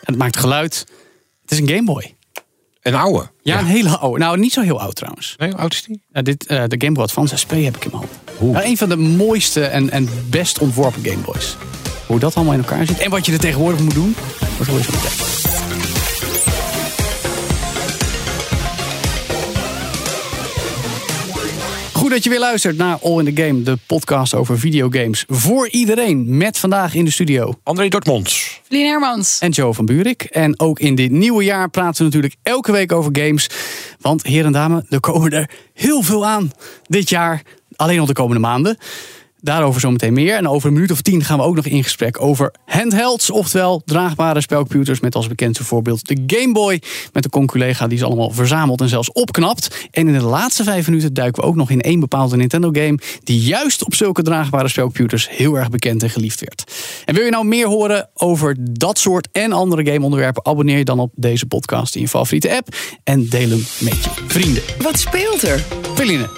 En het maakt geluid. Het is een Game Boy. Een oude. Ja, een hele oude. Nou, niet zo heel oud trouwens. Nee, hoe oud is die? Dit, eh, de Game Boy Advance SP heb ik in mijn hand. Nou, een van de mooiste en, en best ontworpen Game Boys. Hoe dat allemaal in elkaar zit en wat je er tegenwoordig moet doen, zo meteen. Goed dat je weer luistert naar All in the Game, de podcast over videogames voor iedereen. Met vandaag in de studio André Dortmonds. Lien Hermans. en Joe van Buurik. En ook in dit nieuwe jaar praten we natuurlijk elke week over games. Want heren en dames, er komen er heel veel aan dit jaar. Alleen nog de komende maanden. Daarover zometeen meer. En over een minuut of tien gaan we ook nog in gesprek over handhelds. Oftewel draagbare spelcomputers met als bekendste voorbeeld de Game Boy. Met een conculega die ze allemaal verzamelt en zelfs opknapt. En in de laatste vijf minuten duiken we ook nog in één bepaalde Nintendo game. Die juist op zulke draagbare spelcomputers heel erg bekend en geliefd werd. En wil je nou meer horen over dat soort en andere gameonderwerpen? Abonneer je dan op deze podcast in je favoriete app. En deel hem met je vrienden. Wat speelt er? Feline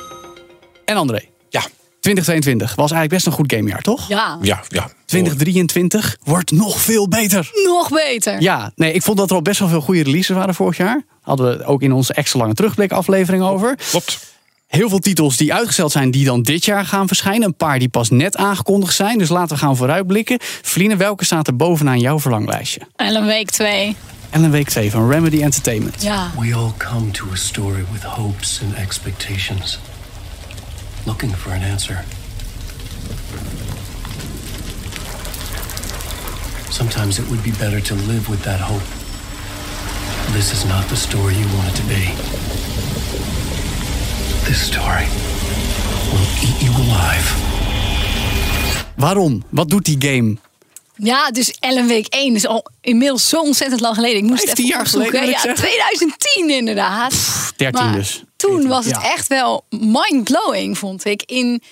en André. Ja, 2022 was eigenlijk best een goed gamejaar, toch? Ja, ja, ja. 2023 wordt nog veel beter. nog beter. Ja, nee, ik vond dat er al best wel veel goede releases waren vorig jaar. Hadden we ook in onze extra lange terugblik aflevering over. Klopt. Heel veel titels die uitgesteld zijn, die dan dit jaar gaan verschijnen. Een paar die pas net aangekondigd zijn. Dus laten we gaan vooruitblikken. Vline, welke staat er bovenaan jouw verlanglijstje? Ellen Week 2. En een week 2 van Remedy Entertainment. Ja. We all come to a story with hopes and expectations, looking for an answer. Sometimes it would be better to live with that hope. This is not the story you want it to be. This story will eat you alive. Waarom? Wat doet die game? Ja, dus Ellen Week 1 is al inmiddels zo ontzettend lang geleden. Ik moest het 15 even jaar geleden, opzoeken. wil ik Ja, zeggen. 2010 inderdaad. 13 Maar dus. Toen was het echt wel mind-blowing, vond ik. In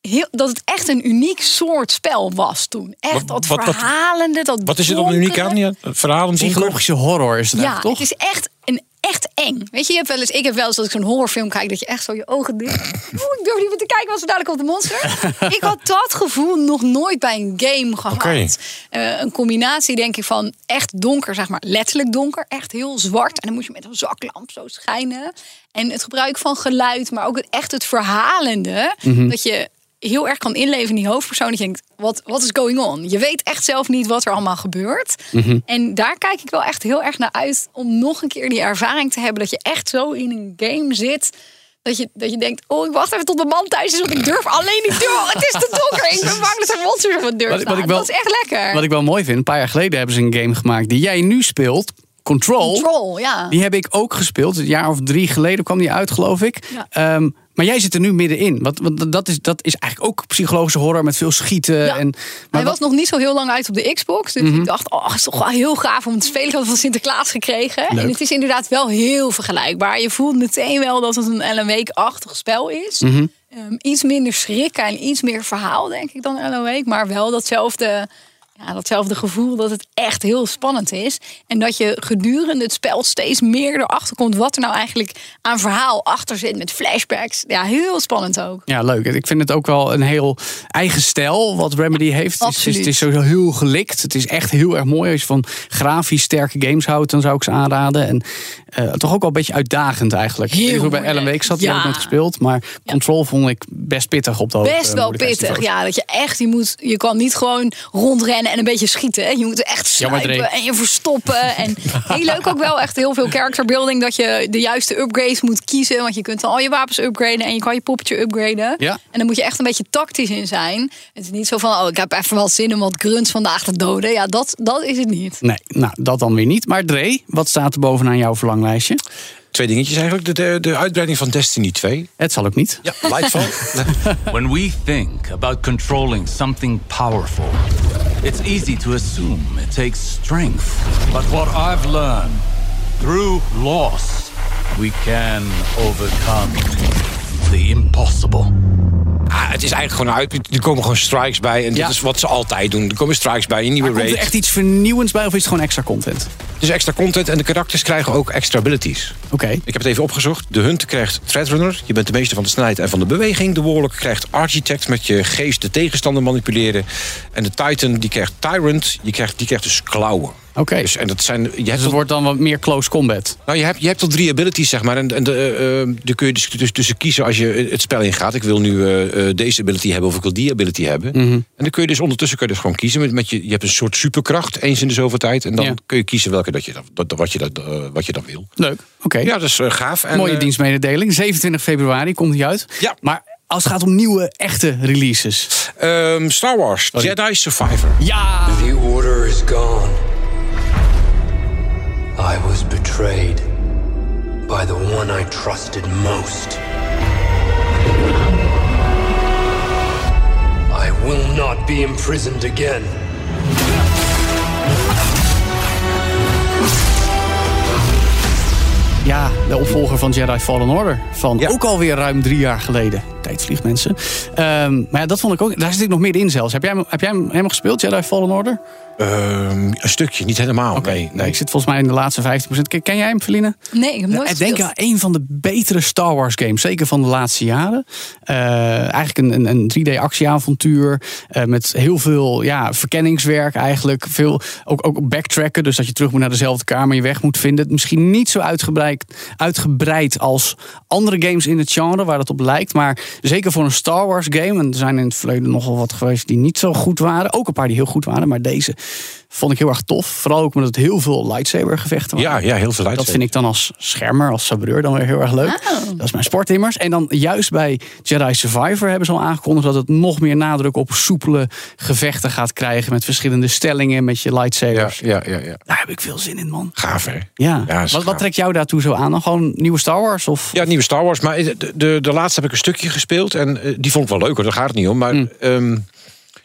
heel, dat het echt een uniek soort spel was toen. Echt Wat- dat wat- wat- verhalende, dat Wat is er dan uniek aan? Ja, het verhaal om Psychologische horror is het Ja, toch? het is echt een echt eng. Weet je, je hebt wel eens, ik heb wel eens dat ik zo'n horrorfilm kijk dat je echt zo je ogen dicht. Oeh, ik durf niet meer te kijken, was er dadelijk op de monster. ik had dat gevoel nog nooit bij een game gehad. Eh, een combinatie denk ik van echt donker, zeg maar letterlijk donker, echt heel zwart. En dan moet je met een zaklamp zo schijnen. En het gebruik van geluid, maar ook het, echt het verhalende. Mhm. Dat je heel erg kan inleven in die hoofdpersoon. Dat je denkt, wat, wat is going on? Je weet echt zelf niet wat er allemaal gebeurt. Mhm. En daar kijk ik wel echt heel erg naar uit om nog een keer die ervaring te hebben. Dat je echt zo in een game zit. Dat je, dat je denkt, oh, ik wacht even tot de man thuis is, want ik durf alleen niet door. Het is te donker. Ik ben bang dat er monsters op mijn deur Wat- wat staan. wel- dat is echt lekker. Wat ik wel mooi vind, een paar jaar geleden hebben ze een game gemaakt die jij nu speelt. Control. Control, ja. Die heb ik ook gespeeld. Een jaar of drie geleden kwam die uit, geloof ik. Ja. Ehm, maar jij zit er nu middenin. Want, want dat, is, dat is eigenlijk ook psychologische horror met veel schieten. Ja. En, maar Hij was wat- Mhm. nog niet zo heel lang uit op de Xbox. Dus ik dacht, oh, het is toch wel heel gaaf om te spelen. Het van Sinterklaas gekregen. Leuk. En het is inderdaad wel heel vergelijkbaar. Je voelt meteen wel dat het een Ellen Week-achtig spel is. Mhm. Ehm, iets minder schrikken en iets meer verhaal, denk ik, dan Week. Maar wel datzelfde, ja, datzelfde gevoel dat het echt heel spannend is. En dat je gedurende het spel steeds meer erachter komt... wat er nou eigenlijk aan verhaal achter zit met flashbacks. Ja, heel spannend ook. Ja, leuk. Ik vind het ook wel een heel eigen stijl wat Remedy heeft. Het is, Absoluut. het is zo heel gelikt. Het is echt heel erg mooi. Als je van grafisch sterke games houdt, dan zou ik ze aanraden. En eh, toch ook wel een beetje uitdagend eigenlijk. Heel bij. Ellen Week zat, die Ja. ik nooit gespeeld. Maar Control vond ik best pittig op de hoogte. Best wel pittig, ja. Dat je echt, je moet, je kan niet gewoon rondrennen en een beetje schieten. hè. Je moet echt snipen en je verstoppen. En heel leuk ook wel, echt heel veel character building. Dat je de juiste upgrades moet kiezen. Want je kunt dan al je wapens upgraden en je kan je poppetje upgraden. Ja. En dan moet je echt een beetje tactisch in zijn. Het is niet zo van, oh, ik heb even wel zin om wat grunts vandaag te doden. Ja, dat, dat is het niet. Nee, nou, dat dan weer niet. Maar Dre, wat staat er bovenaan jouw verlanglijstje? Twee dingetjes eigenlijk. De, de, de uitbreiding van Destiny 2. Het zal ook niet. Ja, Lightfall. When we think about controlling something powerful, It's easy to assume it takes strength. But what I've learned through loss, we can overcome the impossible. Ah, het is eigenlijk gewoon uit. Er komen gewoon strikes bij. En dat is wat ze altijd doen. Er komen strikes bij, een nieuwe Maar komt er raid. echt iets vernieuwends bij of is het gewoon extra content? Dus extra content en de karakters krijgen ook extra abilities. Oké. Ik heb het even opgezocht. De Hunt krijgt Threadrunner. Je bent de meester van de snelheid en van de beweging. De Warlock krijgt Architect met je geest de tegenstander manipuleren. En de Titan die krijgt Tyrant. Die krijgt, die krijgt dus klauwen. Oké. Dus, en dat zijn, je hebt Dus het tot- wordt dan wat meer close combat. nou, je hebt, je hebt tot drie abilities, zeg maar. En, en de, eh, eh, daar kun je dus, dus tussen kiezen als je het spel ingaat. Ik wil nu eh, eh, deze ability hebben of ik wil die ability hebben. Mhm. En dan kun je dus ondertussen kun je dus gewoon kiezen. Met, met je, je hebt een soort superkracht eens in de zoveel tijd. En dan Ja. kun je kiezen welke dat je, dat, wat, je, dat, eh, wat je dan wil. Leuk. Oké. Ja, dat is gaaf. En, Mooie dienstmededeling. 27 februari komt die uit. Ja. Maar als het gaat om nieuwe, echte releases. ehm, Star Wars, Jedi Survivor. Ja! The order is gone. I was betrayed by the one I trusted most. I will not be imprisoned again. Ja, de opvolger van Jedi Fallen Order. Van Ja. ook alweer ruim drie jaar geleden. Tijd vliegt, mensen. Ehm, maar ja, dat vond ik ook. Daar zit ik nog middenin zelfs. Heb jij, hem- heb jij hem helemaal gespeeld, Jedi Fallen Order? Ehm, een stukje, niet helemaal. Nee, nee. Ik zit volgens mij in de laatste 15%. Ken, ken jij hem, Feline? Nee, ik heb nooit Ik denk aan een van de betere Star Wars games. Zeker van de laatste jaren. Eh, eigenlijk een, een, een 3D actieavontuur. eh, met heel veel ja, verkenningswerk eigenlijk. Veel, ook, ook backtracken. Dus dat je terug moet naar dezelfde kamer. Je weg moet vinden. Misschien niet zo uitgebreid, uitgebreid als andere games in het genre. Waar dat op lijkt. Maar zeker voor een Star Wars game. En er zijn in het verleden nogal wat geweest die niet zo goed waren. Ook een paar die heel goed waren. Maar deze vond ik heel erg tof. Vooral ook omdat het heel veel lightsaber gevechten waren. Ja, ja, heel veel uit. Dat vind ik dan als schermer, als sabreur dan weer heel erg leuk. Dat is mijn sport immers. En dan juist bij Jedi Survivor hebben ze al aangekondigd... dat het nog meer nadruk op soepele gevechten gaat krijgen... met verschillende stellingen, met je Ja, lightsabers. ja, ja, ja. Daar heb ik veel zin in, man. Gaaf, hè? Ja. Ja, wat, wat trekt jou daartoe zo aan? Dan gewoon nieuwe Star Wars? Of? Ja, nieuwe Star Wars. Maar de, de, de laatste heb ik een stukje gespeeld. En eh, die vond ik wel leuk, hoor. Daar gaat het niet om. Maar Mm. ehm,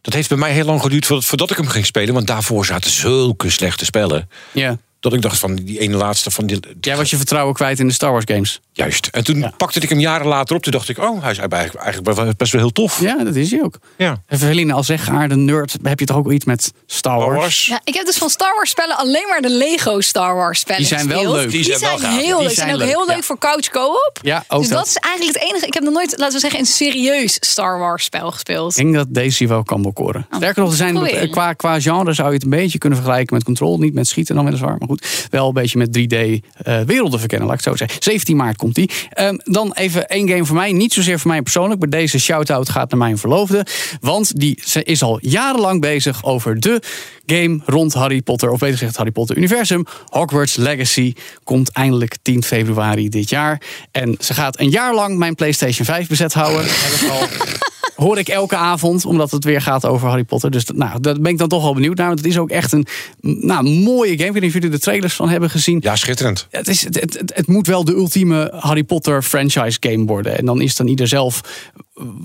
dat heeft bij mij heel lang geduurd voordat, ik hem ging spelen. Want daarvoor zaten zulke slechte spellen. Ja. Dat ik dacht van die ene laatste van die... Jij was je vertrouwen kwijt in de Star Wars games. Juist. En toen Ja. pakte ik hem jaren later op. Toen dacht ik, oh, hij is eigenlijk, best wel heel tof. Ja, dat is hij ook. Ja. En Verheline, als zeggaarde nerd, heb je toch ook iets met Star Star Wars? Wars. Ja, ik heb dus van Star Wars spellen alleen maar de Lego Star Wars spellen Die zijn wel gespeeld. leuk. Die, Die zijn wel gaaf. heel Die leuk. zijn zijn ook leuk, heel ja. leuk voor couch co-op. Ja, ook dus dat. dat is eigenlijk het enige. Ik heb nog nooit, laten we zeggen, een serieus Star Wars spel gespeeld. Ik denk dat deze hier wel kan bekoren. Sterker nog, er zijn, qua, qua genre zou je het een beetje kunnen vergelijken met Control. Niet met schieten dan weliswaar, maar goed. Wel een beetje met 3D eh, werelden verkennen, laat ik het zo zeggen. 17 maart komt Ehm, dan even één game voor mij. Niet zozeer voor mij persoonlijk, maar deze shout-out gaat naar mijn verloofde. Want die is al jarenlang bezig over de game rond Harry Potter. Of beter gezegd Harry Potter universum. Hogwarts Legacy komt eindelijk 10 februari dit jaar. En ze gaat een jaar lang mijn PlayStation 5 bezet houden. Heb al hoor ik elke avond, omdat het weer gaat over Harry Potter. Dus nou, daar ben ik dan toch wel benieuwd naar. Want het is ook echt een nou, mooie game. Ik weet niet of jullie de trailers van hebben gezien. Ja, schitterend. Het, is, het, het, het moet wel de ultieme Harry Potter franchise game worden. En dan is dan ieder zelf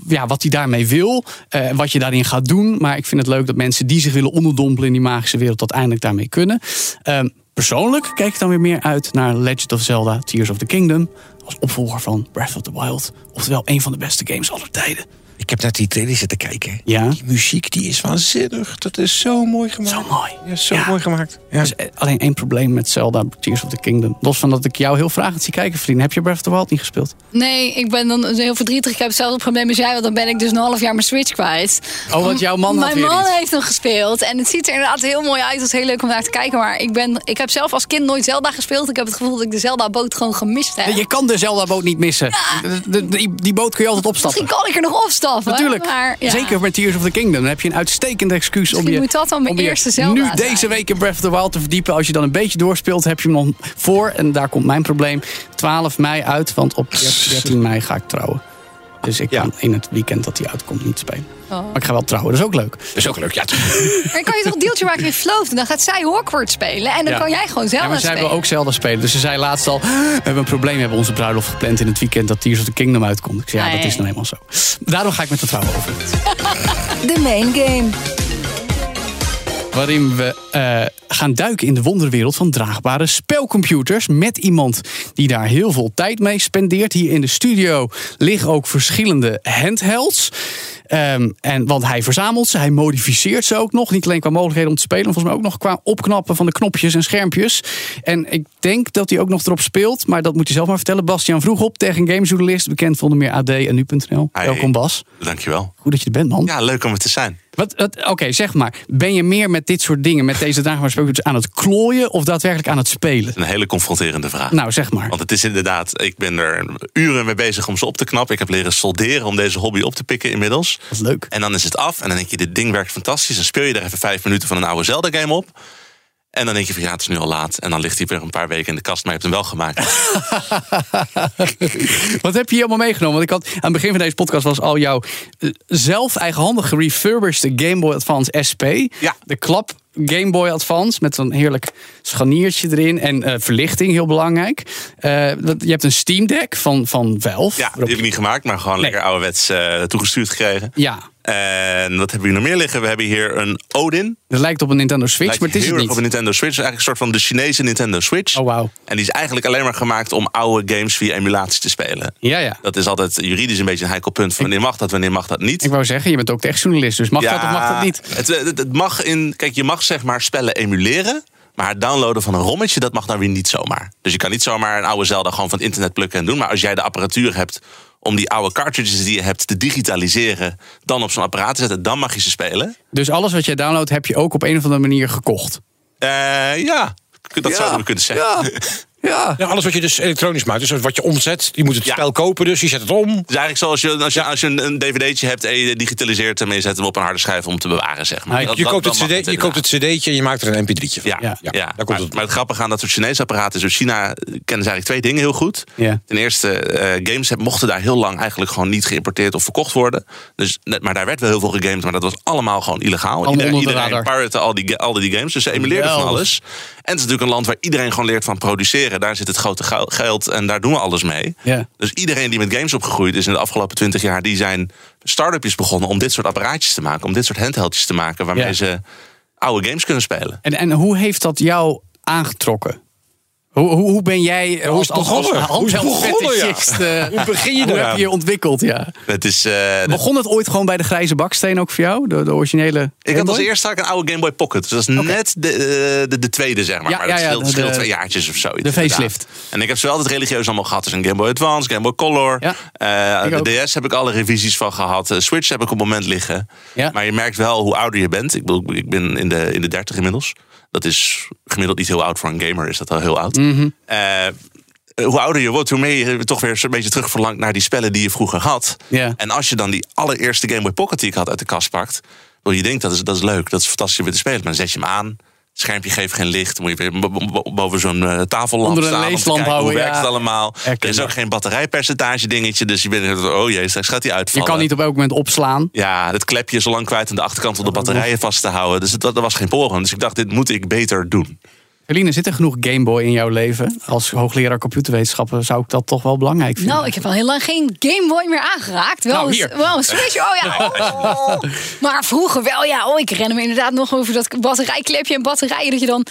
ja, wat hij daarmee wil. eh, wat je daarin gaat doen. Maar ik vind het leuk dat mensen die zich willen onderdompelen in die magische wereld... dat eindelijk daarmee kunnen. Ehm, persoonlijk kijk ik dan weer meer uit naar Legend of Zelda Tears of the Kingdom. Als opvolger van Breath of the Wild. Oftewel een van de beste games aller tijden. Ik heb net die trailer zitten kijken. Ja. Die muziek die is waanzinnig. Dat is zo mooi gemaakt. Zo mooi. Ja, zo Ja. mooi gemaakt. Ja. Er is eh, alleen één probleem met Zelda Tears of the Kingdom. Los van dat ik jou heel vragend zie kijken, vriend. Heb je Breath of the Wild niet gespeeld? Nee, ik ben dan heel verdrietig. Ik heb hetzelfde probleem als jij, want dan ben ik dus een half jaar mijn Switch kwijt. Oh, want jouw man had Mijn man iets. heeft hem gespeeld en het ziet er inderdaad heel mooi uit. Het is heel leuk om naar te kijken, maar ik, ben, ik heb zelf als kind nooit Zelda gespeeld. Ik heb het gevoel dat ik de Zelda-boot gewoon gemist heb. Je kan de Zelda-boot niet missen. De- de- die, die boot kun je altijd opstappen. Misschien kan ik er nog opstappen. Natuurlijk. Maar, ja. Zeker met Tears of the Kingdom. Dan heb je een uitstekend excuus om je, moet dat dan mijn om je eerste Zelda nu zijn. deze week in Breath of the Wild te verdiepen. Als je dan een beetje doorspeelt, heb je hem nog voor. En daar komt mijn probleem. 12 mei uit, want op 13 mei ga ik trouwen. Dus ik Ja. kan in het weekend dat hij uitkomt niet spelen. Oh. Maar ik ga wel trouwen, dat is ook leuk. Dat is ook leuk. Ja, Maar dan kan je toch een deeltje maken in Verloofd. Dan gaat zij Hogwarts spelen en dan Ja. kan jij gewoon Zelda Ja, maar zij spelen. wil ook Zelda spelen. Dus ze zei laatst al, we hebben een probleem. We hebben onze bruiloft gepland in het weekend dat Tears of the Kingdom uitkomt. Ik zei, ja, dat Nee. is nou eenmaal zo. Daarom ga ik met de trouwen over. De main game. Waarin we eh, gaan duiken in de wonderwereld van draagbare spelcomputers. Met iemand die daar heel veel tijd mee spendeert. Hier in de studio liggen ook verschillende handhelds. Ehm, en, want hij verzamelt ze, hij modificeert ze ook nog. Niet alleen qua mogelijkheden om te spelen, maar volgens mij ook nog qua opknappen van de knopjes en schermpjes. En ik denk dat hij ook nog erop speelt, maar dat moet hij zelf maar vertellen. Bastiaan vroeg op tegen gamejournalist, bekend van de meer AD en nu.nl. Welkom Bas. Dankjewel. Goed dat je er bent, man. Ja, leuk om er te zijn. Wat, wat, Oké, zeg maar. Ben je meer met dit soort dingen, met deze dagen spelcomputers aan het klooien of daadwerkelijk aan het spelen? Een hele confronterende vraag. Nou, zeg maar. Want het is inderdaad, ik ben er uren mee bezig om ze op te knappen. Ik heb leren solderen om deze hobby op te pikken inmiddels. Dat is leuk. En dan is het af en dan denk je, dit ding werkt fantastisch. Dan speel je er even vijf minuten van een oude Zelda-game op. En dan denk je van ja, het is nu al laat. En dan ligt hij weer een paar weken in de kast, maar je hebt hem wel gemaakt. Wat heb je hier allemaal meegenomen? Want ik had aan het begin van deze podcast was al jouw eh, zelf eigenhandig gerefurbished Game Boy Advance SP. Ja. De klap Game Boy Advance met zo'n heerlijk scharniertje erin en eh, verlichting, heel belangrijk. Eh, dat- je hebt een Steam Deck van, van Valve. Ja, die heb ik niet gemaakt, maar gewoon Nee. lekker ouderwets eh, toegestuurd gekregen. Ja, En wat hebben we hier nog meer liggen? We hebben hier een Odin. dat lijkt op een Nintendo Switch, Lijkt maar het is heel het erg op een niet. Nintendo Switch. Het is eigenlijk een soort van de Chinese Nintendo Switch. Oh, wauw. En die is eigenlijk alleen maar gemaakt om oude games via emulatie te spelen. Ja, ja. Dat is altijd juridisch een beetje een heikel punt. Van wanneer mag dat, wanneer mag dat niet? Ik wou zeggen, je bent ook de echt journalist, dus mag dat of mag dat niet? Het, het, het mag in. Kijk, je mag zeg maar spellen emuleren. Maar het downloaden van een rommetje, dat mag dan weer niet zomaar. Dus je kan niet zomaar een oude Zelda gewoon van het internet plukken en doen. Maar als jij de apparatuur hebt om die oude cartridges die je hebt te digitaliseren, dan op zo'n apparaat te zetten, dan mag je ze spelen. Dus alles wat jij downloadt heb je ook op een of andere manier gekocht. Eh, ja, dat zouden we kunnen zeggen. Ja. Ja. Ja, alles wat je dus elektronisch maakt. Dus wat je omzet, je moet het Ja. spel kopen, dus je zet het om. Het is eigenlijk zoals je, als je, als je een, een dvd'tje hebt en je digitaliseert hem en je zet hem op een harde schijf om te bewaren, zeg maar. Dat- Je dat- koopt het, CD, je koopt het cd'tje en je maakt er een mp3'tje van. Ja, Ja. ja, daar komt maar, het maar het grappige aan dat soort Chinese apparaten is... dus China kennen ze eigenlijk twee dingen heel goed. Ja. Ten eerste, eh, games mochten daar heel lang eigenlijk gewoon niet geïmporteerd of verkocht worden. Dus, net- maar daar werd wel heel veel gegamed, maar dat was allemaal gewoon illegaal. iedereen radar. pirate al die, al die games, dus ze emuleerden van alles. En het is natuurlijk een land waar iedereen gewoon leert van produceren. Daar zit het grote gel- geld en daar doen we alles mee. Ja. Dus iedereen die met games opgegroeid is in de afgelopen twintig jaar... die zijn start-upjes begonnen om dit soort apparaatjes te maken. Om dit soort handheldjes te maken waarmee Ja. ze oude games kunnen spelen. En, en hoe heeft dat jou aangetrokken? Hoe, hoe, hoe ben jij eh, als, het als, als begonnen? Hoe is het begonnen, ja? handheld-fetishist, eh, Hoe begin je hoe heb je je ontwikkeld? Ja. Het is, eh, Begon het ooit gewoon bij de grijze baksteen ook voor jou? De, de originele Ik had als eerste had ik een oude Game Boy Pocket. Dus dat is net de, de, de tweede, zeg maar. Ja, maar dat ja, scheelt, de- scheelt de- twee jaartjes of zo. de facelift. En ik heb ze wel altijd religieus allemaal gehad. Dus een Game Boy Advance, Game Boy Color. De ook. DS heb ik alle revisies van gehad. Eh, Switch heb ik op het moment liggen. Maar je merkt wel hoe ouder je bent. Ik, bedoel, ik ben in de, in de 30 inmiddels. Dat is gemiddeld niet heel oud voor een gamer. Is dat al heel oud. Mhm. Eh, hoe ouder je wordt, hoe meer je toch weer een beetje terug verlangt naar die spellen die je vroeger had. En als je dan die allereerste Game Boy Pocket die ik had uit de kast pakt. Je denkt dat is, dat is leuk, dat is fantastisch om weer te spelen. Maar dan zet je hem aan. Het schermpje geeft geen licht. Moet je weer bo- bo- bo- boven zo'n eh, tafellamp Onder een staan. leeslamp houden, Hoe werkt ja. het allemaal? Er is ook geen batterijpercentage dingetje. Dus je bent oh jee, straks gaat die Je uitvallen. kan niet op elk moment opslaan. Ja, het klepje is al lang kwijt aan de achterkant om de batterijen vast te houden. Dus het, dat was geen poren. Dus ik dacht, dit moet ik beter doen. Eline, zit er genoeg Game Boy in jouw leven? Als hoogleraar computerwetenschappen zou ik dat toch wel belangrijk vinden. Nou, ik heb al heel lang geen Game Boy meer aangeraakt. Wel, Nou, een- wel een Switch, oh ja. Oh. Maar vroeger wel, ja. Oh, ik herinner me inderdaad nog over dat batterijklepje en batterijen. Dat je dan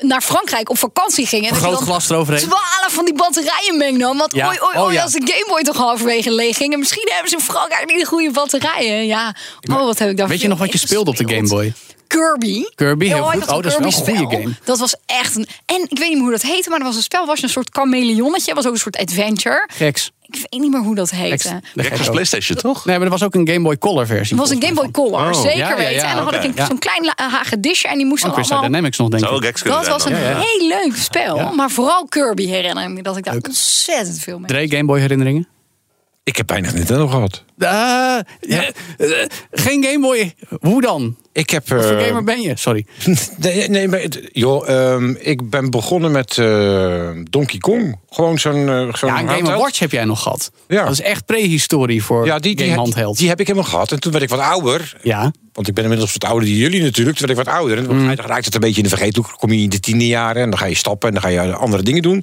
naar Frankrijk op vakantie ging. En dat Groot glas eroverheen. twaalf van die batterijen meegenomen. Want Ja. oei, oei, Oh, ja. als de Game Boy toch halverwege leeg ging. En misschien hebben ze in Frankrijk niet de goede batterijen. Ja, oh, wat heb ik daar Weet je nog wat je speelde op de. Game Boy? Kirby. Kirby, heel goed. Oh, dat is wel een Kirby goede spel. game. Dat was echt een... En ik weet niet meer hoe dat heette, maar er was een spel. was een soort chameleonnetje. was ook een soort adventure. Geks. Ik weet niet meer hoe dat heette. Geks. Ook. PlayStation toch? Nee, maar er was ook een Game Boy Color versie. Het was een Game Boy Color, Oh. zeker Ja, ja, weten. ja, en dan had ik zo'n klein la- hagedisje en die moest Crystal allemaal... Dynamics nog, denk ik. Dat was een dan. Ja, ja. heel leuk spel. Ja. Maar vooral Kirby herinner ik me dat ik daar ontzettend veel mee... Drie Game Boy herinneringen? Ik heb weinig Nintendo gehad. Ah, ja, eh, geen Game Boy. Hoe dan? Ik heb... Wat voor eh, gamer ben je? Sorry. Nee, nee maar joh, ehm, ik ben begonnen met eh, Donkey Kong. Gewoon zo'n zo'n Ja, een Game. Watch heb jij nog gehad. Ja. Dat is echt prehistorie voor Ja, die, die, game handheld. die heb ik helemaal gehad. En toen werd ik wat ouder. ja. Want ik ben inmiddels wat ouder dan jullie natuurlijk. Toen werd ik wat ouder. En Mm. dan raakt het een beetje in de vergeethoek. Dan kom je in de tiende jaren en dan ga je stappen en dan ga je andere dingen doen.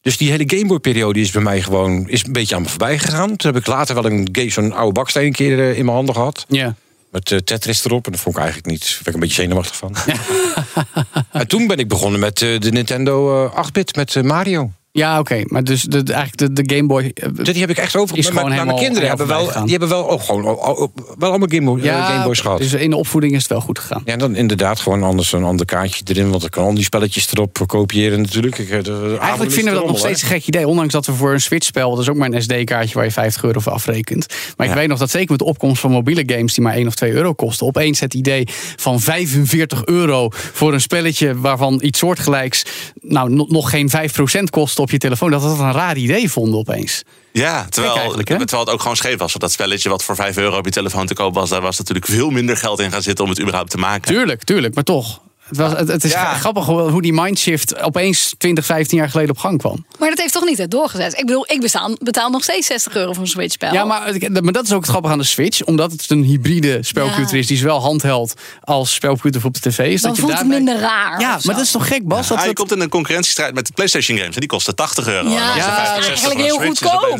Dus die hele Gameboy-periode is bij mij gewoon is een beetje aan me voorbij gegaan. Toen heb ik later wel een zo'n oude baksteen een keer eh, in mijn handen gehad. ja. Met eh, Tetris erop. En dat vond ik eigenlijk niet. Daar werd ik een beetje zenuwachtig van. en toen ben ik begonnen met eh, de Nintendo eh, 8-bit met Mario. Ja, oké. Maar dus de, eigenlijk de, de Game Boy... eh, Die heb ik echt over. Is mijn- gewoon mijn, mijn helemaal kinderen hebben wel, die hebben wel, ook gewoon, wel allemaal Game, Boy- eh, Game Boys gehad. Dus in de opvoeding is het wel goed gegaan. Ja, en dan inderdaad gewoon anders een ander kaartje erin. Want ik kan al die spelletjes erop kopiëren natuurlijk. Ik, eh, de- de avond Eigenlijk vinden we dat nog steeds een gek idee. Ondanks dat we voor een Switch-spel, dat is ook maar een SD-kaartje waar je 50 euro voor afrekent. Maar ik Ja. weet nog dat zeker met de opkomst van mobiele games die maar 1 of 2 euro kosten, opeens het idee van 45 euro voor een spelletje waarvan iets soortgelijks nou, no- nog geen 5% kost op je telefoon, dat we dat een raar idee vonden opeens. Ja, terwijl, het ook gewoon scheef was. Want dat spelletje wat voor 5 euro op je telefoon te koop was... daar was natuurlijk veel minder geld in gaan zitten om het überhaupt te maken. Tuurlijk, tuurlijk, maar toch. Het, was, het, het is Ja. grappig hoe hoe die mindshift opeens 20, 15 jaar geleden op gang kwam. Maar dat heeft toch niet het doorgezet? Ik bedoel, ik betaal, betaal nog steeds 60 euro voor een Switch-spel. Ja, maar, maar dat is ook het grappige aan de Switch. Omdat het een hybride spelcomputer Ja. is die zowel handheld als spelcomputer voor op de tv is. Dan dat je voelt het minder raar. Ja, maar dat is toch gek, Bas? dat Ah, je het- komt in een concurrentiestrijd met de PlayStation games. En die kosten 80 euro. Ja, En als je ja, 65 eigenlijk heel goedkoop.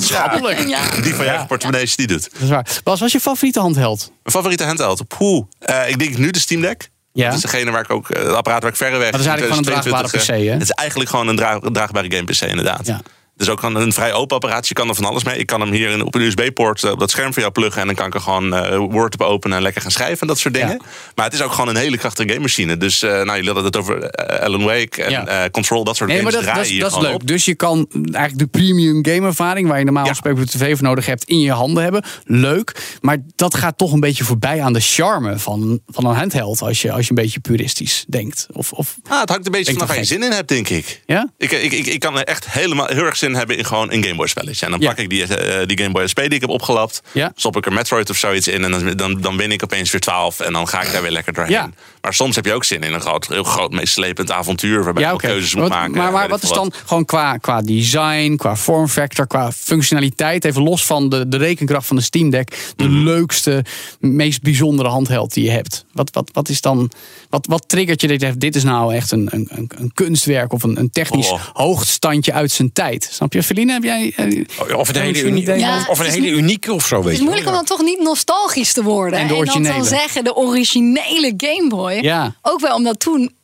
Die van je eigen portemonnees die doet. Dat is waar. Bas, wat is je favoriete handheld? Mijn favoriete handheld? Poeh. Eh, ik denk nu de Steam Deck. Ja. Dat is degene waar ik ook, eh, het apparaat waar ik verreweg. dat is eigenlijk gewoon een draagbare 2022, PC, hè? Het is eigenlijk gewoon een dra- draagbare game PC, inderdaad. Ja. Het is ook een vrij open apparaat. Je kan er van alles mee. Ik kan hem hier in- op een USB-poort eh, op dat scherm voor jou pluggen. En dan kan ik er gewoon eh, Word op openen en lekker gaan schrijven en dat soort dingen. Ja. Maar het is ook gewoon een hele krachtige game machine. Dus eh, nou, jullie hadden het over Alan Wake en Ja. Control, dat soort Nee, maar games dat, dat, draaien dat is leuk. op. Dus je kan eigenlijk de premium gameervaring... waar je normaal Ja. een spelcomputer tv voor nodig hebt... in je handen hebben. Leuk. Maar dat gaat toch een beetje voorbij aan de charme van, van een handheld... Als je, als je een beetje puristisch denkt. Of, of, Ah, het hangt een beetje vanaf waar je zin in hebt, denk ik. ja? Ik, ik, ik, ik kan er echt helemaal heel erg zin hebben in gewoon een Game Boy spelletje. En dan pak ik die, eh, die Game Boy SP die ik heb opgelapt. Ja. Stop ik er Metroid of zoiets in. En dan, dan, dan win ik opeens weer 12. En dan ga ik daar weer lekker doorheen. Maar soms heb je ook zin in een groot, heel groot, meeslepend avontuur. Waarbij je keuzes moet Wat- maken. Maar, maar wat is dan gewoon qua, qua design, qua vormfactor, qua functionaliteit, even los van de, de rekenkracht van de Steam Deck, de Mhm. leukste, meest bijzondere handheld die je hebt? Wat, wat, wat is dan, wat, wat triggert je zegt, dit is nou echt een, een, een, een kunstwerk of een, een technisch Oh. hoogstandje uit zijn tijd? Snap je, Feline? Heb jij. eh, Of een hele, unie-? Ja, of een hele unieke of zo, weet Het is je moeilijk om dan toch niet nostalgisch te worden. En de dan zeggen, de originele Game Boy. Ja. Ook wel omdat toen,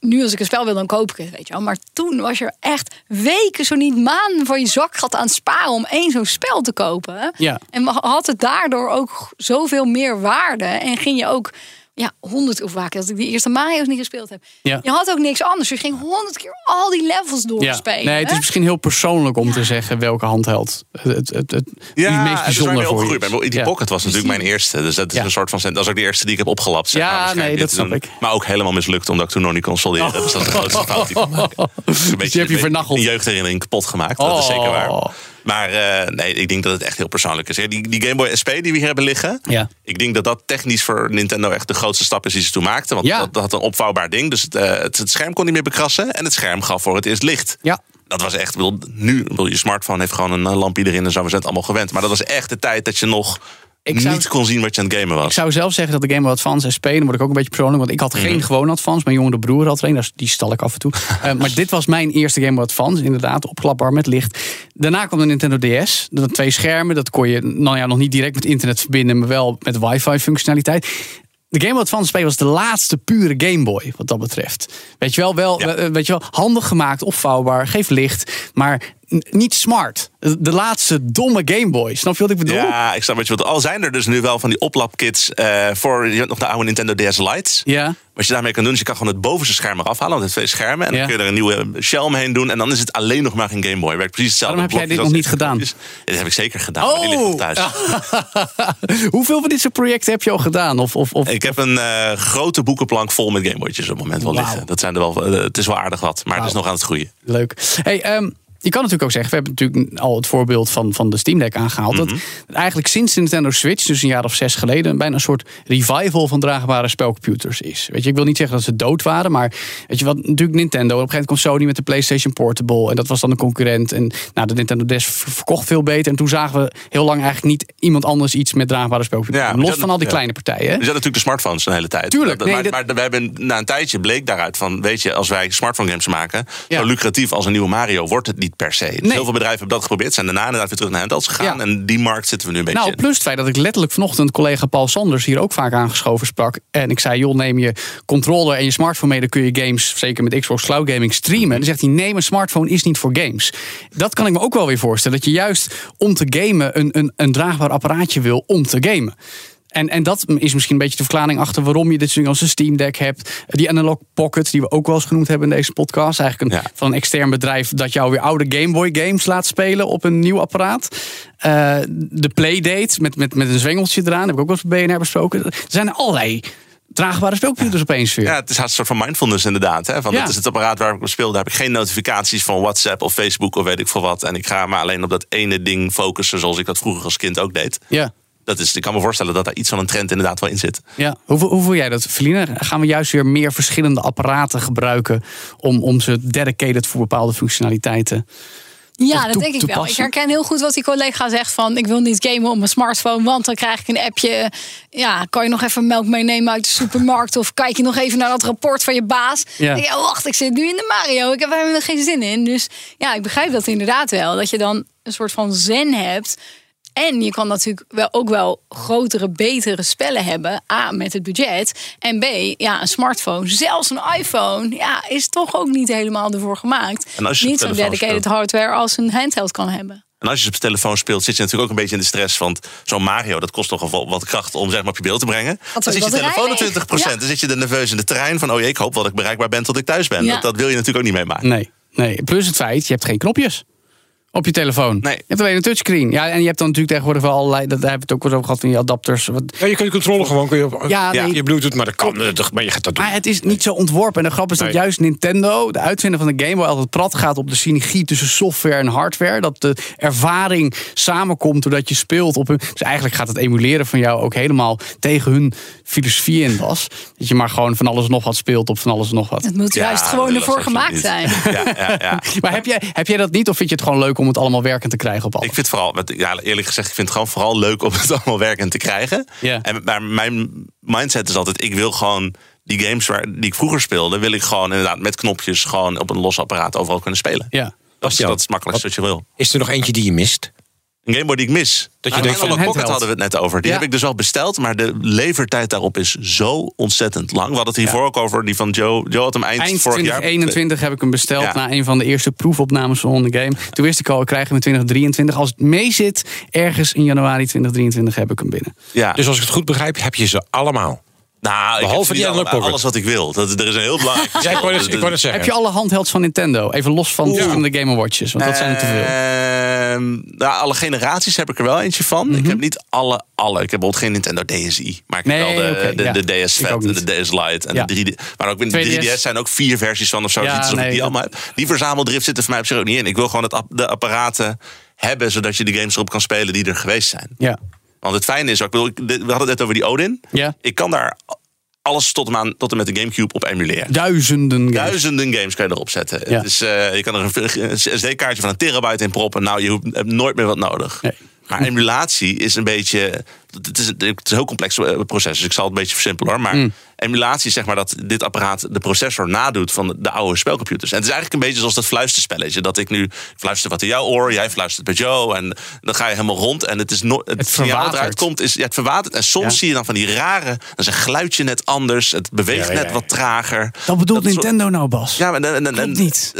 nu als ik een spel wil, dan koop ik het, weet je wel. Maar toen was je echt weken, zo niet maanden van je zakgat aan het sparen om één zo'n spel te kopen. Ja. En had het daardoor ook zoveel meer waarde. En ging je ook, ja, honderd of vaak als ik die eerste Mario's niet gespeeld heb. Ja. Je had ook niks anders. Je ging honderd keer al die levels Ja. doorspelen. Nee, het is misschien heel persoonlijk om te zeggen welke handheld het, het, het, het meest Ja, waar bijzonder je voor je is. Die Ja. Pocket was natuurlijk mijn eerste. Dus dat is Ja. een soort van... Dat is ook de eerste die ik heb opgelapt. Zeg Ja, maar, waarschijnlijk nee, dat snap ik. Maar ook helemaal mislukt, omdat ik toen nog niet kon solderen. Dus dat is de grootste fout die ik kon maken. Een Dus die heb je vernacheld. Een jeugdherinnering kapot gemaakt. Dat is Oh. zeker waar. Maar eh, nee, ik denk dat het echt heel persoonlijk is. Die, die Game Boy SP die we hier hebben liggen. Ja. Ik denk dat dat technisch voor Nintendo echt de grootste stap is die ze toen maakten. Want Ja. dat, dat had een opvouwbaar ding. Dus het, eh, het, het scherm kon niet meer bekrassen. En het scherm gaf voor het eerst licht. Ja. Dat was echt, bedoel, nu, bedoel, je smartphone heeft gewoon een lampje erin en zo. We zijn het allemaal gewend. Maar dat was echt de tijd dat je nog Ik zou- niet kon zien wat je aan het gamen Ik was. zou zelf zeggen dat de Game Boy Advance SP, dan word ik ook een beetje persoonlijk, want ik had Mhm. geen gewone Advance. Mijn jongere broer had er een, die stal ik af en toe. Eh, maar dit was mijn eerste Game Boy Advance, inderdaad, opklapbaar met licht. Daarna kwam de Nintendo DS, dat twee schermen, dat kon je nou ja, nog niet direct met internet verbinden, maar wel met wifi functionaliteit. De Game Boy Advance SP was de laatste pure Game Boy, wat dat betreft. Weet je wel, wel, Ja. eh, weet je wel handig gemaakt, opvouwbaar, geeft licht, maar niet smart. De laatste domme Game Boy, snap je wat ik bedoel? Ja, ik snap wat je wilt. Al zijn er dus nu wel van die oplapkits eh, voor je hebt nog de oude Nintendo DS Lites. Ja. Wat je daarmee kan doen, is je kan gewoon het bovenste scherm eraf halen. Want het twee schermen. En dan Ja. kun je er een nieuwe shell omheen doen. En dan is het alleen nog maar geen Game Boy. Werkt precies hetzelfde. Waarom heb jij dit nog niet is. Dit heb ik zeker gedaan. die ligt thuis. Hoeveel van dit soort projecten heb je al gedaan? Of, of, of... Ik heb een eh, grote boekenplank vol met Gameboytjes op het moment wel liggen. Dat zijn er wel, eh, het is wel aardig wat, maar het is nog aan het groeien. Leuk. Hey, ehm, je kan natuurlijk ook zeggen, we hebben natuurlijk al het voorbeeld van, van de Steam Deck aangehaald. Mhm. Dat eigenlijk sinds de Nintendo Switch, dus een jaar of zes geleden, bijna een soort revival van draagbare spelcomputers is. Weet je, ik wil niet zeggen dat ze dood waren, maar weet je wat, natuurlijk Nintendo. Op een gegeven moment kwam Sony met de PlayStation Portable en dat was dan een concurrent. En nou, de Nintendo DS ver- verkocht veel beter. En toen zagen we heel lang eigenlijk niet iemand anders iets met draagbare spelcomputers. Ja, Los dat- van al die ja. kleine partijen. Er zijn natuurlijk de smartphones een hele tijd. Tuurlijk, nee, maar, dat- maar we hebben na een tijdje bleek daaruit van, weet je, als wij smartphone games maken, Ja. zo lucratief als een nieuwe Mario wordt het niet niet per se. Dus Nee. heel veel bedrijven hebben dat geprobeerd. Zijn daarna inderdaad weer terug naar handhelds gegaan. Ja. En die markt zitten we nu een beetje Nou, plus het feit dat ik letterlijk vanochtend collega Paul Sanders hier ook vaak aangeschoven sprak. En ik zei, joh, neem je controller en je smartphone mee, dan kun je games, zeker met Xbox Cloud Gaming, streamen. En dan zegt hij, nee, mijn smartphone is niet voor games. Dat kan ik me ook wel weer voorstellen, dat je juist om te gamen een, een, een draagbaar apparaatje wil om te gamen. En, en dat is misschien een beetje de verklaring achter waarom je dit dingen als een Steam Deck hebt. Die Analog Pocket, die we ook wel eens genoemd hebben in deze podcast. Eigenlijk een, Ja. van een extern bedrijf dat jou weer oude Game Boy games laat spelen op een nieuw apparaat. Eh, de Playdate met, met, met een zwengeltje eraan, heb ik ook wel eens bij BNR besproken. Er zijn allerlei draagbare speelcomputers opeens weer. Ja, het is een soort van mindfulness inderdaad. Hè? Van, Ja. Is het apparaat waar ik op speel. Daar heb ik geen notificaties van WhatsApp of Facebook of weet ik veel wat. En ik ga maar alleen op dat ene ding focussen zoals ik dat vroeger als kind ook deed. ja. Dat is, ik kan me voorstellen dat daar iets van een trend inderdaad wel in zit. Ja, hoe, voel- hoe voel jij dat, Feline? Gaan we juist weer meer verschillende apparaten gebruiken om, om ze dedicated voor bepaalde functionaliteiten? Ja, dat denk ik wel. Ik herken heel goed wat die collega zegt van ik wil niet gamen op mijn smartphone, want dan krijg ik een appje. Ja, kan je nog even melk meenemen uit de supermarkt of kijk je nog even naar dat rapport van je baas? Ja. Ik, oh, wacht, ik zit nu in de Mario. Ik heb er helemaal geen zin in. Dus ja, ik begrijp dat inderdaad wel. Dat je dan een soort van zen hebt. En je kan natuurlijk wel ook wel grotere, betere spellen hebben. A, met het budget. En B, ja, een smartphone, zelfs een iPhone, ja, is toch ook niet helemaal ervoor gemaakt. En als je niet zo'n dedicated speelt. hardware als een handheld kan hebben. En als je op je telefoon speelt, zit je natuurlijk ook een beetje in de stress. Want zo'n Mario, dat kost toch wel wat kracht om zeg maar, op je beeld te brengen. Wat Dan zit je telefoon op leeg. 20%. Ja. Dan zit je er nerveus in de trein van... oh jee, ik hoop dat ik bereikbaar ben tot ik thuis ben. Ja. Dat, dat wil je natuurlijk ook niet meemaken. Nee, nee. Plus het feit, je hebt geen knopjes op je telefoon. Nee. Je hebt alleen een touchscreen. Ja, en je hebt dan natuurlijk tegenwoordig wel allerlei... Dat, daar hebben we het ook wel over gehad van die adapters. Wat, Ja, je kunt je controle gewoon kun je op Ja, nee. je Bluetooth, maar dat kan. eh, toch, Maar je gaat dat doen. Maar het is niet zo ontworpen. En de grap is dat Nee. juist Nintendo, de uitvinder van de Game Boy, altijd prat gaat op de synergie tussen software en hardware. Dat de ervaring samenkomt doordat je speelt op hun. Dus eigenlijk gaat het emuleren van jou ook helemaal tegen hun filosofie in was. Dat je maar gewoon van alles en nog wat speelt op van alles en nog wat. Het moet Ja, juist gewoon ervoor gemaakt zijn. Ja, ja, ja. Maar heb jij, heb jij dat niet of vind je het gewoon leuk om het allemaal werkend te krijgen op alles? Ik vind het vooral, met- ja, eerlijk gezegd, ik vind het gewoon vooral leuk om het allemaal werkend te krijgen. Ja. En, maar mijn mindset is altijd, ik wil gewoon die games waar, die ik vroeger speelde, wil ik gewoon inderdaad met knopjes gewoon op een los apparaat overal kunnen spelen. Ja. Dat is, dat is het makkelijkste wat je wil. Is er nog eentje die je mist? Een Game Boy die ik mis. Dat je Nou, denkt van een Pocket hadden we het net over. Die Ja. heb ik dus wel besteld, maar de levertijd daarop is zo ontzettend lang. We hadden het hiervoor ook over die van Joe. Joe had hem eind, Eind vorig jaar. 2021 heb ik hem besteld Ja. na een van de eerste proefopnames van de game. Toen wist ik al, ik krijg hem in 2023. Als het mee zit, ergens in januari 2023 heb ik hem binnen. Ja. Dus als ik het goed begrijp, heb je ze allemaal. Nou, ik behalve heb die alle- Pocket. alles wat ik wil. Dat, er is een heel belangrijk Ja, ik wou ik zeggen. Heb je alle handhelds van Nintendo? Even los van verschillende Game Watches, want dat zijn er te veel. Ehm, nou, alle generaties heb ik er wel eentje van. Ik heb niet alle, alle. Ik heb bijvoorbeeld geen Nintendo DSi. Maar ik Mhm. Nee, heb wel de, de, ja. de DS Fat en de DS Lite en Ja. de 3D. Maar ook in de 2DS 3DS zijn ook vier versies van of zo. Ja, Ja, alsof nee, ik die allemaal heb. Die verzameldrift zit er voor mij op zich ook niet in. Ik wil gewoon het, de apparaten hebben, zodat je de games erop kan spelen die er geweest zijn. Ja. Want het fijne is, ook, we hadden het net over die Odin. Ja. Ik kan daar alles tot en, aan, tot en met de Gamecube op emuleren. Duizenden games. Duizenden games kan je erop zetten. Ja. Dus eh, je kan er een, een SD-kaartje van een terabyte in proppen. Nou, je hebt nooit meer wat nodig. Nee. Maar emulatie is een beetje. Het is, het is een heel complex eh, proces, dus ik zal het een beetje versimpelen hoor. Maar Mm. emulatie is zeg maar dat dit apparaat de processor nadoet van de oude spelcomputers. En het is eigenlijk een beetje zoals dat fluisterspelletje. Dat ik nu fluister wat in jouw oor, jij fluistert bij Joe. En dan ga je helemaal rond. En het is no het, Het signaal dat eruit komt, is ja, het verwatert. En soms Ja. zie je dan van die rare. Dan is een geluidje net anders. Het beweegt Ja, net wat trager. Dat bedoelt Dat soort- Nintendo nou, Bas. ja, maar en, en, en, Klopt niet.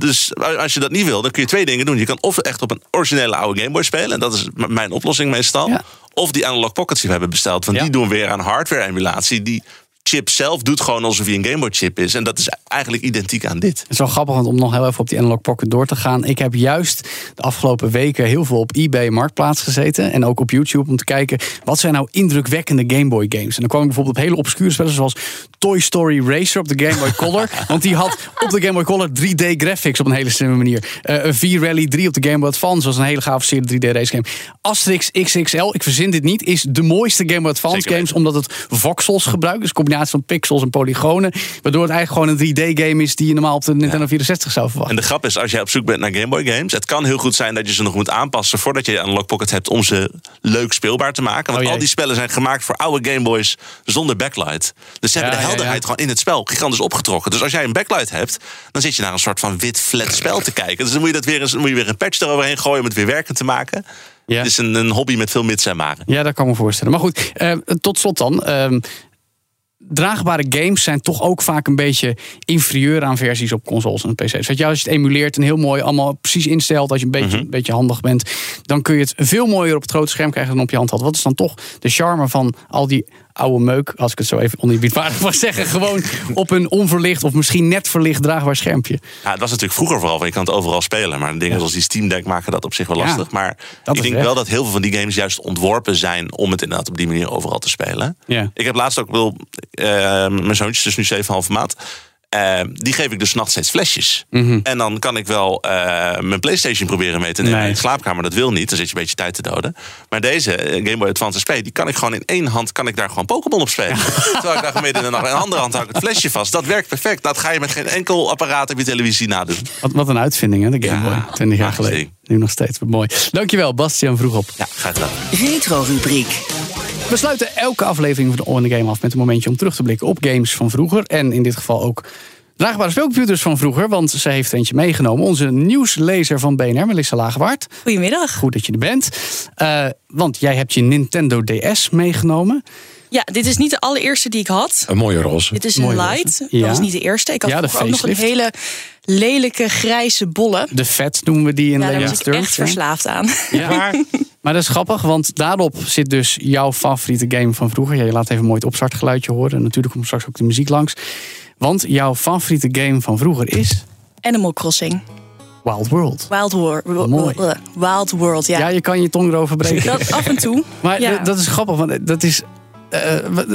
Dus als je dat niet wil, dan kun je twee dingen doen. Je kan of echt op een originele oude Game Boy spelen. En dat is mijn oplossing meestal. Of die analog pockets die we hebben besteld. Want Ja. die doen weer aan hardware emulatie. Die chip zelf doet gewoon alsof hij een Game Boy chip is. En dat is eigenlijk identiek aan dit. Het is wel grappig, want om nog heel even op die Analog Pocket door te gaan. Ik heb juist de afgelopen weken heel veel op eBay Marktplaats gezeten. En ook op YouTube om te kijken, wat zijn nou indrukwekkende Game Boy games? En dan kwam ik bijvoorbeeld op hele obscure spellen zoals Toy Story Racer op de Game Boy Color. want die had op de Game Boy Color 3D graphics op een hele slimme manier. Een V-Rally 3 op de Game Boy Advance was een hele geavanceerde 3D race game. Asterix XXL, ik verzin dit niet, is de mooiste Game Boy Advance games. Omdat het voxels gebruikt, dus combinatie combinatie van pixels en polygonen. Waardoor het eigenlijk gewoon een 3D-game is die je normaal op de Nintendo 64 zou verwachten. En de grap is, als jij op zoek bent naar Game Boy games, het kan heel goed zijn dat je ze nog moet aanpassen voordat je een Lockpocket hebt om ze leuk speelbaar te maken. Want Oh al die spellen zijn gemaakt voor oude Game Boys zonder backlight. Dus ze hebben de helderheid gewoon in het spel gigantisch opgetrokken. Dus als jij een backlight hebt, dan zit je naar een soort van wit flat spel te kijken. Dus dan moet je, dat weer eens, moet je weer een patch eroverheen gooien om het weer werkend te maken. Ja. Het is een, een hobby met veel mits en maren. Ja, dat kan ik me voorstellen. Maar goed, eh, tot slot dan. Ehm, draagbare games zijn toch ook vaak een beetje inferieur aan versies op consoles en PC's. Weet je, als je het emuleert en heel mooi allemaal precies instelt, als je een beetje, Mhm. een beetje handig bent, dan kun je het veel mooier op het grote scherm krijgen dan op je hand had. Wat is dan toch de charme van al die oude meuk, als ik het zo even oneerbiedwaardig mag zeggen, gewoon op een onverlicht of misschien net verlicht draagbaar schermpje. Ja, het was natuurlijk vroeger vooral, want je kan het overal spelen. Maar dingen zoals die Steam Deck maken dat op zich wel Ja, lastig. maar dat ik denk weg. wel dat heel veel van die games juist ontworpen zijn om het inderdaad op die manier overal te spelen. Ja. Ik heb laatst ook wel, eh, mijn zoontje is dus nu 7,5 maand. Eh, die geef ik dus nachts steeds flesjes. En dan kan ik wel eh, mijn PlayStation proberen mee te nemen Mhm. Nee. in de slaapkamer. Dat wil niet, dan zit je een beetje tijd te doden. Maar deze eh, Game Boy Advance SP, die kan ik gewoon in één hand kan ik daar gewoon Pokémon op spelen. Terwijl ik daar midden in de nacht in de andere hand hou ik het flesje vast. Dat werkt perfect. Dat ga je met geen enkel apparaat op je televisie nadoen. Wat, wat een uitvinding, hè, de Game Ja, Boy. 20 jaar geleden. Nu nog steeds. Mooi. Dankjewel, Bastiaan Vroegop. Ja, ga het wel. Retro-rubriek. We sluiten elke aflevering van de All in the Game af met een momentje om terug te blikken op games van vroeger. En in dit geval ook draagbare speelcomputers van vroeger, want ze heeft eentje meegenomen. Onze nieuwslezer van BNR, Melissa Lagewaard. Goedemiddag. Goed dat je er bent. Eh, want jij hebt je Nintendo DS meegenomen. Ja, dit is niet de allereerste die ik had. Een mooie roze. Dit is een Mooie light. roze. Dat Ja. was niet de eerste. Ik had Ja, de vroeger ook nog een hele lelijke grijze bolle. De Fat noemen we die in Ja, daar was ik echt verslaafd aan. Ja. Maar dat is grappig, want daarop zit dus jouw favoriete game van vroeger. Ja, je laat even mooi het opstartgeluidje horen. En natuurlijk komt straks ook de muziek langs. Want jouw favoriete game van vroeger is Animal Crossing. Wild World. Wild World. Mooi. Wild World, ja. Ja, je kan je tong erover breken. Dat af en toe. Maar ja. dat is grappig, want dat is. Eh, wat-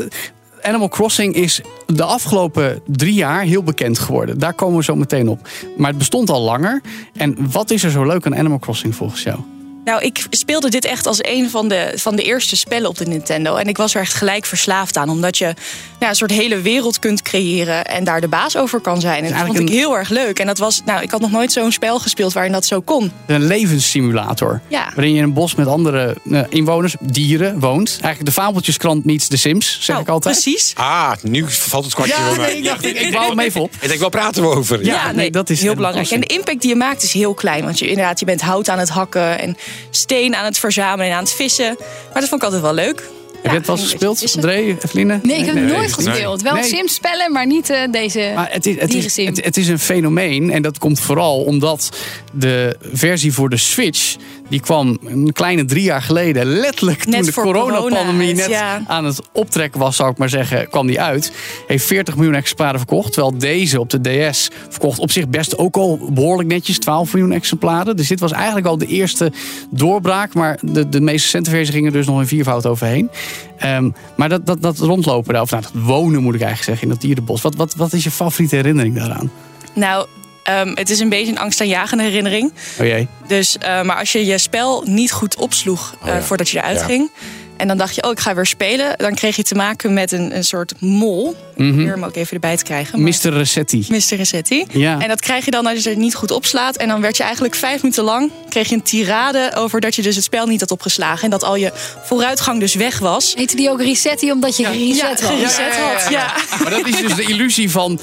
Animal Crossing is de afgelopen drie jaar heel bekend geworden. Daar komen we zo meteen op. Maar het bestond al langer. En wat is er zo leuk aan Animal Crossing volgens jou? Nou, ik speelde dit echt als een van de, van de eerste spellen op de Nintendo. En ik was er echt gelijk verslaafd aan. Omdat je ja, een soort hele wereld kunt creëren en daar de baas over kan zijn. En dat vond eigenlijk ik heel erg leuk. En dat was, nou, ik had nog nooit zo'n spel gespeeld waarin dat zo kon. Een levenssimulator. Ja. Waarin je in een bos met andere eh, inwoners, dieren, woont. Eigenlijk de fabeltjeskrant meets de Sims, zeg Nou, ik altijd. Precies. Ah, nu valt het kwartje Ja, nee, ik dacht, ik, ik wou hem even op. Ik denk, waar praten we over? Ja, nee, dat is heel belangrijk. En de impact die je maakt is heel klein. Want je, inderdaad, je bent hout aan het hakken en steen aan het verzamelen en aan het vissen. Maar dat vond ik altijd wel leuk. Heb je het wel gespeeld, André, Eveline? Nee, ik heb het nee. nooit gespeeld. Wel Nee. Sims-spellen, maar niet eh, deze Maar het is, het, is, het is een fenomeen en dat komt vooral omdat de versie voor de Switch... die kwam een kleine drie jaar geleden, letterlijk Net toen de coronapandemie corona net ja. aan het optrekken was, zou ik maar zeggen, kwam die uit. Heeft 40 miljoen exemplaren verkocht, terwijl deze op de DS verkocht op zich best ook al behoorlijk netjes 12 miljoen exemplaren. Dus dit was eigenlijk al de eerste doorbraak, maar de, de meest recente versie ging er dus nog een viervoud overheen. Ehm, maar dat, dat, dat rondlopen daar, of nou, dat wonen moet ik eigenlijk zeggen, in dat dierenbos. Wat, wat, wat is je favoriete herinnering daaraan? Nou, ehm, het is een beetje een angstaanjagende herinnering. Oh jee. Dus, eh, maar als je je spel niet goed opsloeg eh, ja. voordat je eruit ging. En dan dacht je, oh, ik ga weer spelen. Dan kreeg je te maken met een, een soort mol. Ik probeer hem ook even erbij te krijgen. maar- Mr. Resetti. Mr. Resetti. Ja. En dat krijg je dan als je het niet goed opslaat. En dan werd je eigenlijk vijf minuten lang... kreeg je een tirade over dat je dus het spel niet had opgeslagen. En dat al je vooruitgang dus weg was. Heette die ook Resetti omdat je gereset ja, was? gereset had. Ja. Maar dat is dus de illusie van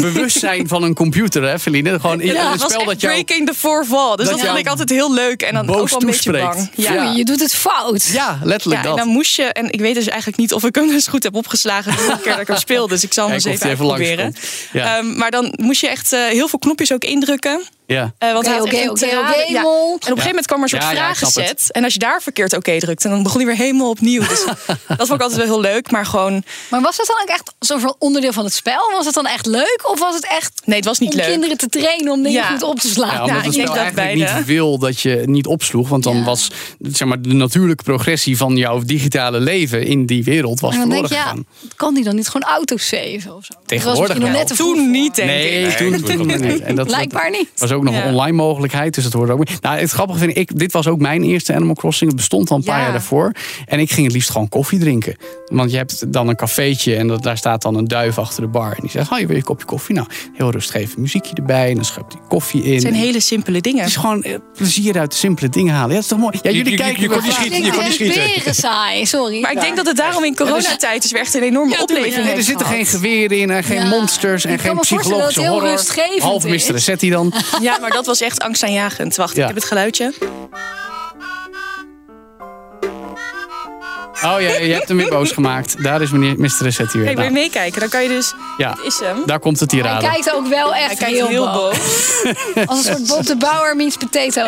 bewustzijn van een computer, hè, Feline? Gewoon Ja, een het spel dat jou... breaking the fourth wall. Dus dat dat, vond ik altijd heel leuk. En dan boos ook wel een beetje bang. Ja. Ja. Je doet het fout. Ja, letterlijk Ja, en dan moest je, en ik weet dus eigenlijk niet of ik hem dus goed heb opgeslagen de keer dat ik hem speel. Dus ik zal hem eens even even. Ja. Ehm, maar dan moest je echt eh, heel veel knopjes ook indrukken. Ja. Eh, want oké, Ja. En op een gegeven moment kwam er een soort Ja, vragenset. En als je daar verkeerd oké drukte, dan begon hij weer helemaal opnieuw. Dus dat vond ik altijd wel heel leuk. Maar gewoon, Maar was dat dan ook echt zo'n onderdeel van het spel? Was het dan echt leuk? Of was het echt nee, het was niet om leuk. kinderen te trainen om dingen Ja. goed op te slaan? Ja, omdat ik het denk spel dat eigenlijk niet wil dat je niet opsloeg. Want dan Ja. was zeg maar, de natuurlijke progressie van jouw digitale leven in die wereld was En dan verloren denk je, ja, gegaan. kan die dan niet gewoon autosaven of zo? Tegenwoordig was nog net Toen niet, denk Nee, ik. toen, toen niet. En dat Blijkbaar niet. Ook nog Ja. een online mogelijkheid, dus dat hoort ook. Nou, het grappige vind ik, dit was ook mijn eerste Animal Crossing. Het bestond al een paar Ja. jaar daarvoor. En ik ging het liefst gewoon koffie drinken. Want je hebt dan een cafeetje en dat, daar staat dan een duif achter de bar. En die zegt, oh, je wil je een kopje koffie? Nou, heel rustig even muziekje erbij en dan schuipt die koffie in. Het zijn hele simpele dingen. Het is gewoon eh, plezier uit de simpele dingen halen. Ja, dat is toch mooi? Ja, jullie je- je- kijken je kon niet schieten, je kon niet schieten. Beren saai, sorry. Maar ik denk dat het daarom in coronatijd dus weer echt een enorme opleving Nee, er zitten geen geweren in en geen Ja. monsters en geen psychologische horror. rustgevend Half is. Mr. Resetti dan. Ja, maar dat was echt angstaanjagend. Wacht, Ja. ik heb het geluidje. Oh ja, je hebt hem weer boos gemaakt. Daar is meneer Mr. Resetti weer. Kijk, wil je Nou, meekijken? Dan kan je dus... Ja. Dit is hem. daar komt het Hij tirade. kijkt ook wel echt Hij kijkt heel, heel boos. boos. Als een soort Bob de Bauer meets potato.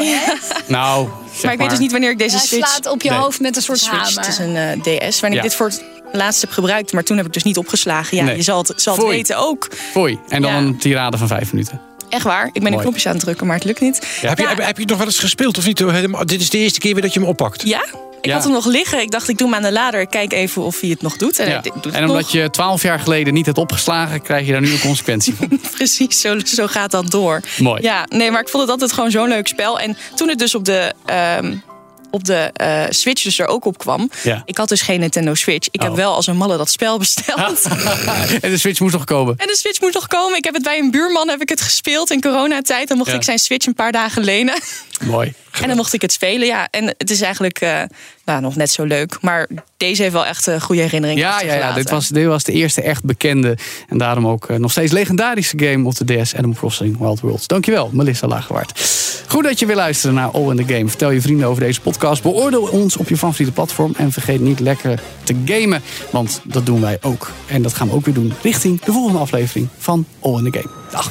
Nou, zeg Maar ik weet dus niet wanneer ik deze Hij switch... slaat op je Nee. hoofd met een soort Switch, hamer. het is een eh, DS, wanneer Ja. ik dit voor het laatst heb gebruikt. Maar toen heb ik dus niet opgeslagen. Ja, Nee. je zal het, zal het Foei. weten ook. Foei. En dan Ja. een tirade van vijf minuten. Echt waar. Ik ben de Mooi. knopjes aan het drukken, maar het lukt niet. Heb, je, heb, heb je het nog wel eens gespeeld of niet? Helemaal- Dit is de eerste keer weer dat je hem oppakt. Ja? Ik Ja. had hem nog liggen. Ik dacht, ik doe hem aan de lader. Ik kijk even of hij het nog doet. En, Ja. hij doet het En omdat nog. je twaalf jaar geleden niet hebt opgeslagen, krijg je daar nu een consequentie van. Precies, zo, zo gaat dat door. Mooi. Ja, nee, maar ik vond het altijd gewoon zo'n leuk spel. En toen het dus op de, ehm, op de eh, Switch dus er ook op kwam. Ja. Ik had dus geen Nintendo Switch. Ik heb Oh. wel als een malle dat spel besteld. en de Switch moest nog komen. En de Switch moet nog komen. Ik heb het bij een buurman heb ik het gespeeld in coronatijd. Dan mocht Ja. ik zijn Switch een paar dagen lenen. Mooi. En dan mocht ik het spelen. Ja, en het is eigenlijk eh, nou, nog net zo leuk. Maar deze heeft wel echt een goede herinnering. Ja, ja, ja dit, was, dit was de eerste echt bekende en daarom ook eh, nog steeds legendarische game op de DS Animal Crossing Wild Worlds. Dankjewel, Melissa Lagerwaard. Goed dat je weer luistert naar All in the Game. Vertel je vrienden over deze podcast. Beoordeel ons op je favoriete platform. En vergeet niet lekker te gamen, want dat doen wij ook. En dat gaan we ook weer doen richting de volgende aflevering van All in the Game. Dag.